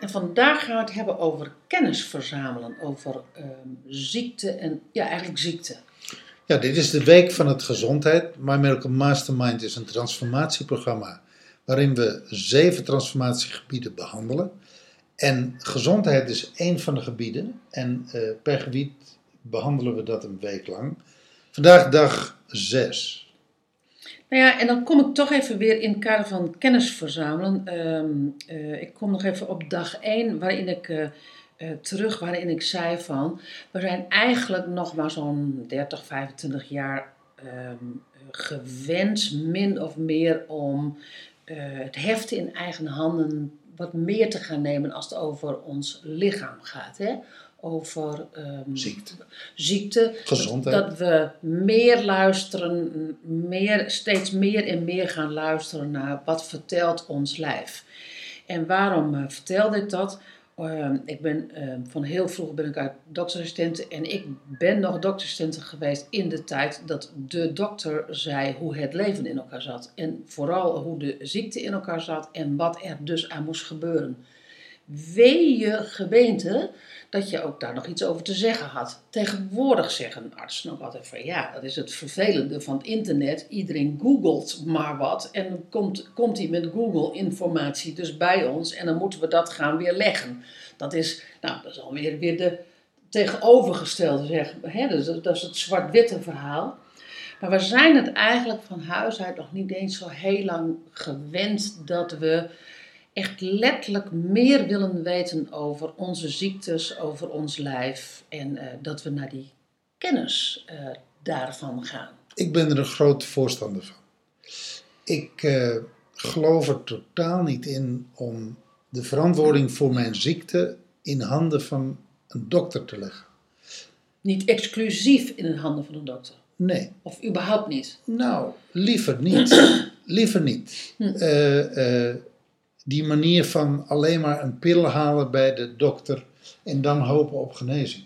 En vandaag gaan we het hebben over kennis verzamelen, over ehm, ziekte en, ja, eigenlijk ziekte. Ja, dit is de week van het gezondheid. My Miracle Mastermind is een transformatieprogramma waarin we zeven transformatiegebieden behandelen. En gezondheid is één van de gebieden en eh, per gebied behandelen we dat een week lang. Vandaag dag zes. Nou ja, en dan kom ik toch even weer in het kader van kennis verzamelen. Ehm, eh, ik kom nog even op dag 1, waarin ik eh, eh, terug, waarin ik zei van, we zijn eigenlijk nog maar zo'n 30, 25 jaar ehm, gewend, min of meer, om het heft in eigen handen wat meer te gaan nemen als het over ons lichaam gaat. Hè? Over ehm, Ziekte. ziekte. Gezondheid. Dat, dat we meer luisteren, meer, steeds meer en meer gaan luisteren naar wat vertelt ons lijf. En waarom eh, vertelde ik dat? Ehm, ik ben ehm, van heel vroeg ben ik uit en ik ben nog doktersassistente geweest in de tijd dat de dokter zei hoe het leven in elkaar zat. En vooral hoe de ziekte in elkaar zat en wat er dus aan moest gebeuren. Wee je geweente dat je ook daar nog iets over te zeggen had. Tegenwoordig zeggen artsen nog altijd van ja, dat is het vervelende van het internet. Iedereen googelt maar wat en dan komt, komt hij met Google informatie dus bij ons en dan moeten we dat gaan weer leggen. Dat is, nou, dat is alweer weer de tegenovergestelde. Hè? Dus dat dat is het zwart-witte verhaal. Maar we zijn het eigenlijk van huis uit nog niet eens zo heel lang gewend dat we echt letterlijk meer willen weten over onze ziektes, over ons lijf. En eh, dat we naar die kennis eh, daarvan gaan. Ik ben er een groot voorstander van. Ik eh, geloof er totaal niet in om de verantwoording voor mijn ziekte in handen van een dokter te leggen. Niet exclusief in de handen van een dokter. Nee, Of überhaupt niet. nou, liever niet. liever niet. Hm. Die manier van alleen maar een pil halen bij de dokter en dan hopen op genezing.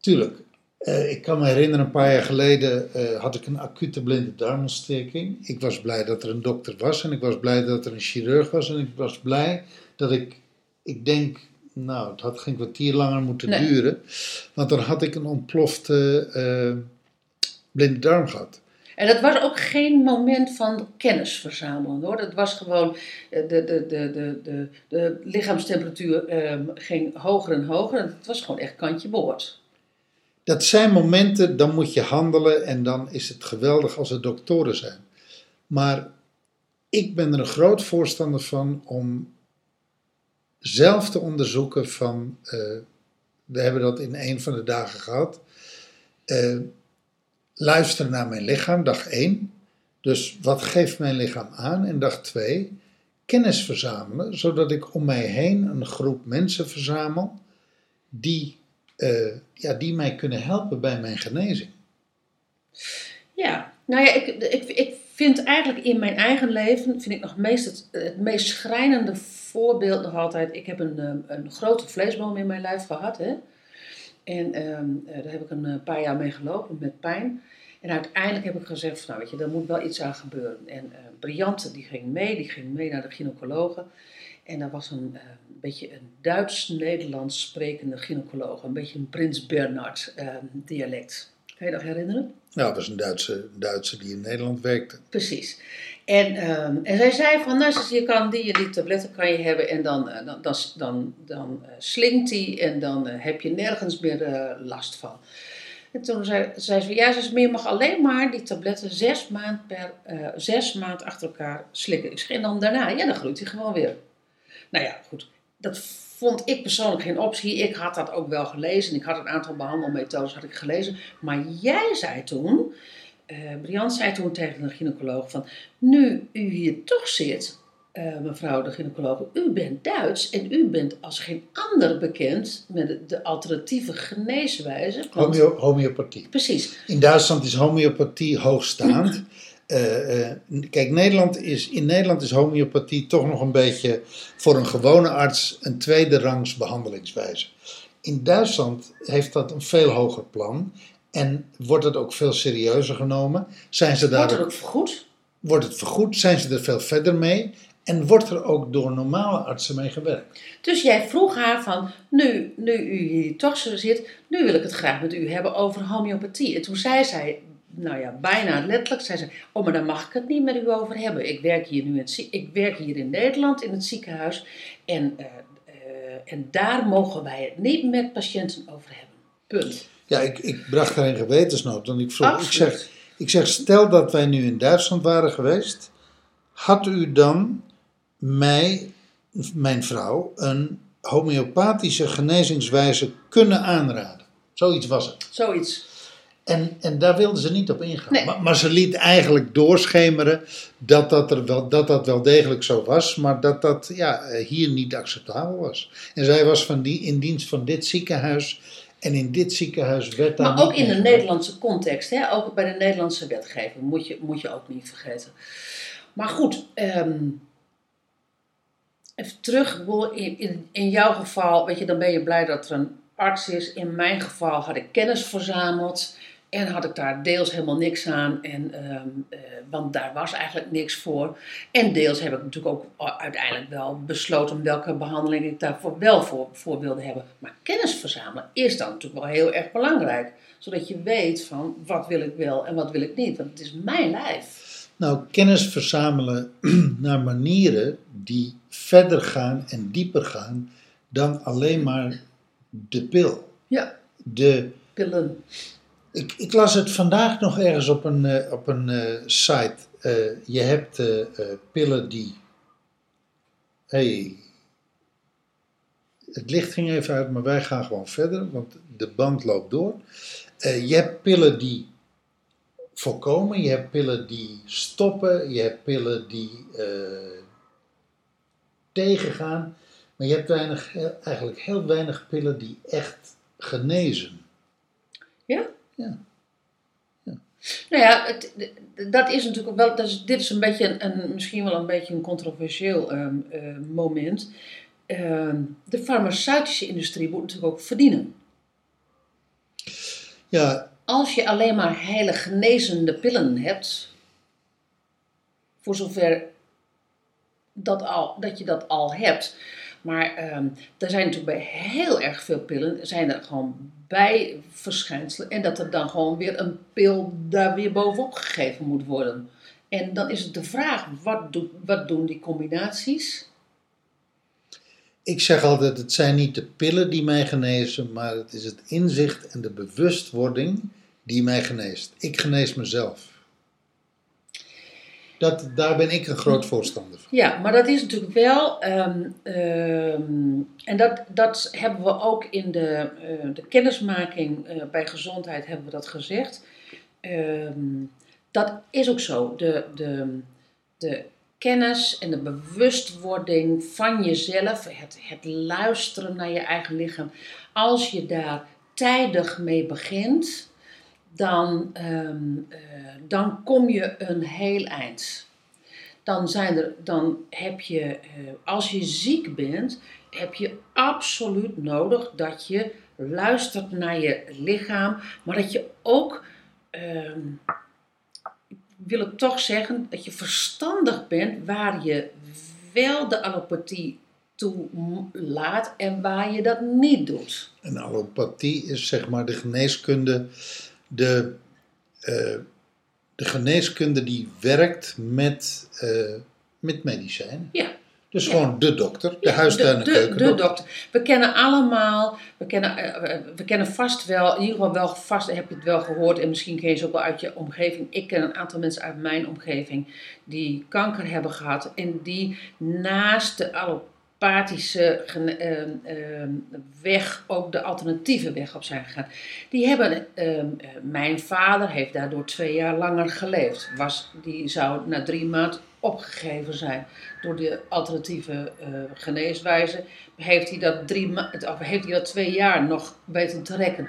Tuurlijk, eh, ik kan me herinneren, een paar jaar geleden eh, had ik een acute blinde darmontsteking. Ik was blij dat er een dokter was en ik was blij dat er een chirurg was en ik was blij dat ik, ik denk, nou, het had geen kwartier langer moeten Nee. duren, want dan had ik een ontplofte eh, blinde darm gehad. En dat was ook geen moment van kennis verzamelen hoor. Dat was gewoon, eh, de, de, de, de, de, de lichaamstemperatuur ehm, ging hoger en hoger. En het was gewoon echt kantje boord. Dat zijn momenten, dan moet je handelen en dan is het geweldig als er doktoren zijn. Maar ik ben er een groot voorstander van om zelf te onderzoeken van, eh, we hebben dat in een van de dagen gehad, eh, luisteren naar mijn lichaam, dag 1. Dus wat geeft mijn lichaam aan? En dag 2, kennis verzamelen, zodat ik om mij heen een groep mensen verzamel die, eh, ja, die mij kunnen helpen bij mijn genezing. Ja, nou ja, ik, ik, ik vind eigenlijk in mijn eigen leven, vind ik nog meest het, het meest schrijnende voorbeeld nog altijd. Ik heb een, ehm, een grote vleesboom in mijn lijf gehad, hè. En ehm, eh, daar heb ik een eh, paar jaar mee gelopen met pijn. En uiteindelijk heb ik gezegd, van, nou weet je, er moet wel iets aan gebeuren. En eh Briante, die ging mee, die ging mee naar de gynaecologe. En dat was een, beetje een Duits-Nederlands sprekende gynaecoloog. Een beetje een Prins Bernhard eh, dialect. Kan je dat herinneren? Nou, dat was een Duitse, Duitse die in Nederland werkte. Precies. En, ehm, en zij zei van, nou, je kan die, die tabletten kan je hebben en dan, eh, dan, dan, dan, dan eh, slinkt die en dan eh, heb je nergens meer last van. En toen zei, zei ze, ja, ze maar je mag alleen maar die tabletten zes maand, per, zes maand achter elkaar slikken. Ik zeg, en dan daarna, ja, dan groeit hij gewoon weer. Nou ja, goed. Dat vond ik persoonlijk geen optie. Ik had dat ook wel gelezen. Ik had een aantal behandelmethodes had ik gelezen. Maar jij zei toen, eh Brian zei toen tegen de gynaecoloog van... Nu u hier toch zit, eh, mevrouw de gynaecoloog, u bent Duits en u bent als geen ander bekend met de, de alternatieve geneeswijze. Want- Homeo- homeopathie. Precies. In Duitsland is homeopathie hoogstaand. Eh, eh, kijk, Nederland is, in Nederland is homeopathie toch nog een beetje voor een gewone arts een tweede rangs behandelingswijze. In Duitsland heeft dat een veel hoger plan en wordt het ook veel serieuzer genomen. Zijn ze daar Wordt er ook vergoed? wordt het vergoed, zijn ze er veel verder mee en wordt er ook door normale artsen mee gewerkt. Dus jij vroeg haar van, nu, nu u hier toch zo zit, nu wil ik het graag met u hebben over homeopathie. En toen zei zij, nou ja, bijna letterlijk, zei ze, oh maar daar mag ik het niet met u over hebben. Ik werk hier nu in, ik werk hier in Nederland in het ziekenhuis en, eh, eh, en daar mogen wij het niet met patiënten over hebben. Punt. Ja, ik, ik bracht haar in gewetensnood. Want ik, vroeg, ik, zeg, ik zeg, stel dat wij nu in Duitsland waren geweest, had u dan mij, mijn vrouw, een homeopathische genezingswijze kunnen aanraden? Zoiets was het. Zoiets. En, en daar wilden ze niet op ingaan. Nee. Maar, maar ze liet eigenlijk doorschemeren dat dat, er wel, dat dat wel degelijk zo was, maar dat dat ja, hier niet acceptabel was. En zij was van die, in dienst van dit ziekenhuis. En in dit ziekenhuis werd daar Maar ook in de. Nederlandse context, hè? ook bij de Nederlandse wetgeving, moet je, moet je ook niet vergeten. Maar goed, ehm, even terug, in, in, in jouw geval, weet je, dan ben je blij dat er een arts is. In mijn geval had ik kennis verzameld en had ik daar deels helemaal niks aan, en, ehm, eh, want daar was eigenlijk niks voor. En deels heb ik natuurlijk ook uiteindelijk wel besloten welke behandeling ik daarvoor wel voor, voor wilde hebben. Maar kennis verzamelen is dan natuurlijk wel heel erg belangrijk. Zodat je weet van wat wil ik wel en wat wil ik niet. Want het is mijn lijf. Nou, kennis verzamelen naar manieren die verder gaan en dieper gaan dan alleen maar de pil. Ja. De, Pillen. Ik, ik las het vandaag nog ergens op een, eh, op een eh, site. Eh, je hebt pillen die. Hey, het licht ging even uit, maar wij gaan gewoon verder, want de band loopt door. Je hebt pillen die voorkomen, je hebt pillen die stoppen, je hebt pillen die tegengaan, maar je hebt weinig, eigenlijk heel weinig pillen die echt genezen. Ja? Ja. Nou ja, het, dat is natuurlijk wel. Dat is, dit is een beetje een, een- misschien wel een beetje een controversieel ehm, eh, moment. Ehm, de farmaceutische industrie moet natuurlijk ook verdienen. Ja, Als je alleen maar hele genezende pillen hebt, voor zover dat, al, dat je dat al hebt. Maar ehm er zijn natuurlijk bij heel erg veel pillen, zijn er gewoon bij verschijnselen. En dat er dan gewoon weer een pil daar weer bovenop gegeven moet worden. En dan is het de vraag, wat, doet, wat doen die combinaties? ik zeg altijd, het zijn niet de pillen die mij genezen, maar het is het inzicht en de bewustwording die mij geneest. Ik genees mezelf. Dat, daar ben ik een groot voorstander van. Ja, maar dat is natuurlijk wel, ehm, ehm, en dat, dat hebben we ook in de, eh, de kennismaking eh, bij gezondheid hebben we dat gezegd. Ehm, dat is ook zo. De, de, de kennis en de bewustwording van jezelf, het, het luisteren naar je eigen lichaam, als je daar tijdig mee begint, dan, ehm, eh, dan kom je een heel eind dan, zijn er, dan heb je, eh, als je ziek bent, heb je absoluut nodig dat je luistert naar je lichaam, maar dat je ook, ik wil het toch zeggen, dat je verstandig bent waar je wel de allopathie toe laat en waar je dat niet doet. En allopathie is zeg maar de geneeskunde, de, eh, de geneeskunde die werkt met, eh, met medicijnen. Ja. Dus Ja. gewoon de dokter, de huistuin- en de, de, de keukendokter. dokter. We kennen allemaal, we kennen, eh, we kennen vast wel, in ieder geval wel vast heb je het wel gehoord en misschien ken je ze ook wel uit je omgeving. Ik ken een aantal mensen uit mijn omgeving die kanker hebben gehad en die naast de apathische gene- ehm, ehm, weg, ook de alternatieve weg op zijn gegaan. Die hebben, ehm, eh, mijn vader heeft daardoor twee jaar langer geleefd. Was, die zou na drie maanden opgegeven zijn door de alternatieve eh, geneeswijze. Heeft hij, dat drie of heeft hij dat twee jaar nog weten te rekken?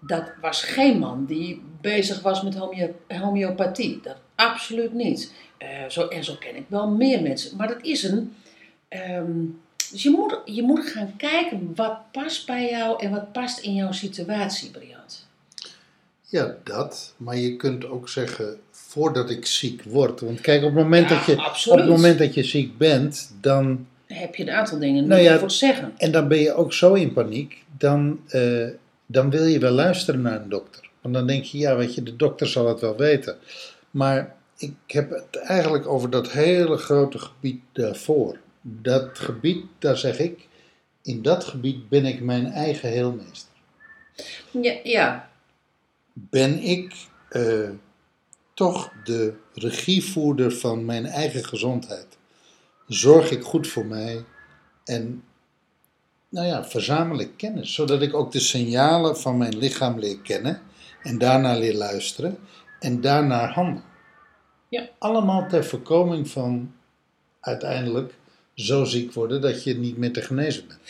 Dat was geen man die bezig was met homeo- homeopathie. Absoluut niet. Eh, zo, en zo ken ik wel meer mensen. Maar dat is een. ehm, dus je moet, je moet gaan kijken wat past bij jou en wat past in jouw situatie, Briant. Ja, dat. Maar je kunt ook zeggen, voordat ik ziek word. Want kijk, op het moment, Ja, dat, je, absoluut. op het moment dat je ziek bent, dan, heb je een aantal dingen Nou ja, voor zeggen. en dan ben je ook zo in paniek, dan, eh, dan wil je wel luisteren naar een dokter. Want dan denk je, ja, weet je, de dokter zal het wel weten. Maar ik heb het eigenlijk over dat hele grote gebied daarvoor. Dat gebied, daar zeg ik, in dat gebied ben ik mijn eigen heelmeester. Ja, ja, ben ik eh, toch de regievoerder van mijn eigen gezondheid. Zorg ik goed voor mij en nou ja, verzamel ik kennis, zodat ik ook de signalen van mijn lichaam leer kennen en daarna leer luisteren en daarna handel. Ja. Allemaal ter voorkoming van uiteindelijk zo ziek worden dat je niet meer te genezen bent.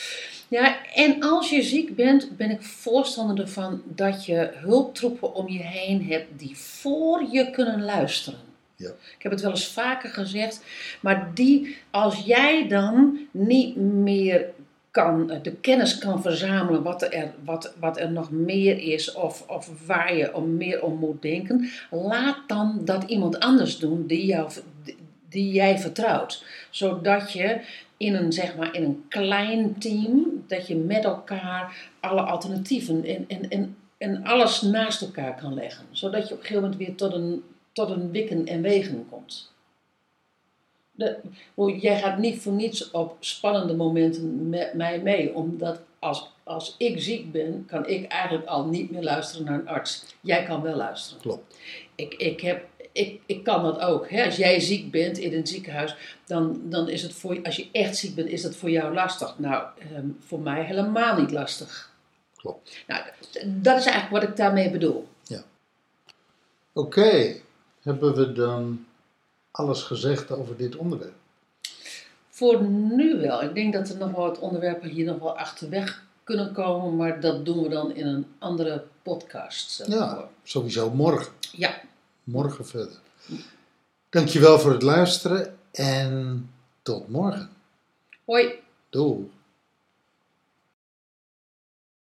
Ja, en als je ziek bent, ben ik voorstander ervan dat je hulptroepen om je heen hebt die voor je kunnen luisteren. Ja. Ik heb het wel eens vaker gezegd, maar die, als jij dan niet meer kan, eh, de kennis kan verzamelen wat er, wat, wat er nog meer is of, of waar je om meer om moet denken, laat dan dat iemand anders doen die, jou, die jij vertrouwt. Zodat je in een, zeg maar, in een klein team, dat je met elkaar alle alternatieven en, en, en, alles naast elkaar kan leggen. Zodat je op een gegeven moment weer tot een, tot een wikken en wegen komt. De, jij gaat niet voor niets op spannende momenten met mij mee, omdat als, als ik ziek ben, kan ik eigenlijk al niet meer luisteren naar een arts. Jij kan wel luisteren. Klopt. Ik, ik, heb, ik, ik kan dat ook. Hè? Als jij ziek bent in een ziekenhuis, dan, dan is het voor als je echt ziek bent, is dat voor jou lastig. Nou, ehm, voor mij helemaal niet lastig. Klopt. Nou, dat is eigenlijk wat ik daarmee bedoel. Oké, hebben we dan alles gezegd over dit onderwerp? Voor nu wel. Ik denk dat er nog wel wat onderwerpen hier nog wel achterweg kunnen komen, maar dat doen we dan in een andere podcast. Ja, voor. sowieso morgen. ja. Morgen verder. Dankjewel voor het luisteren en tot morgen. Hoi. Doei.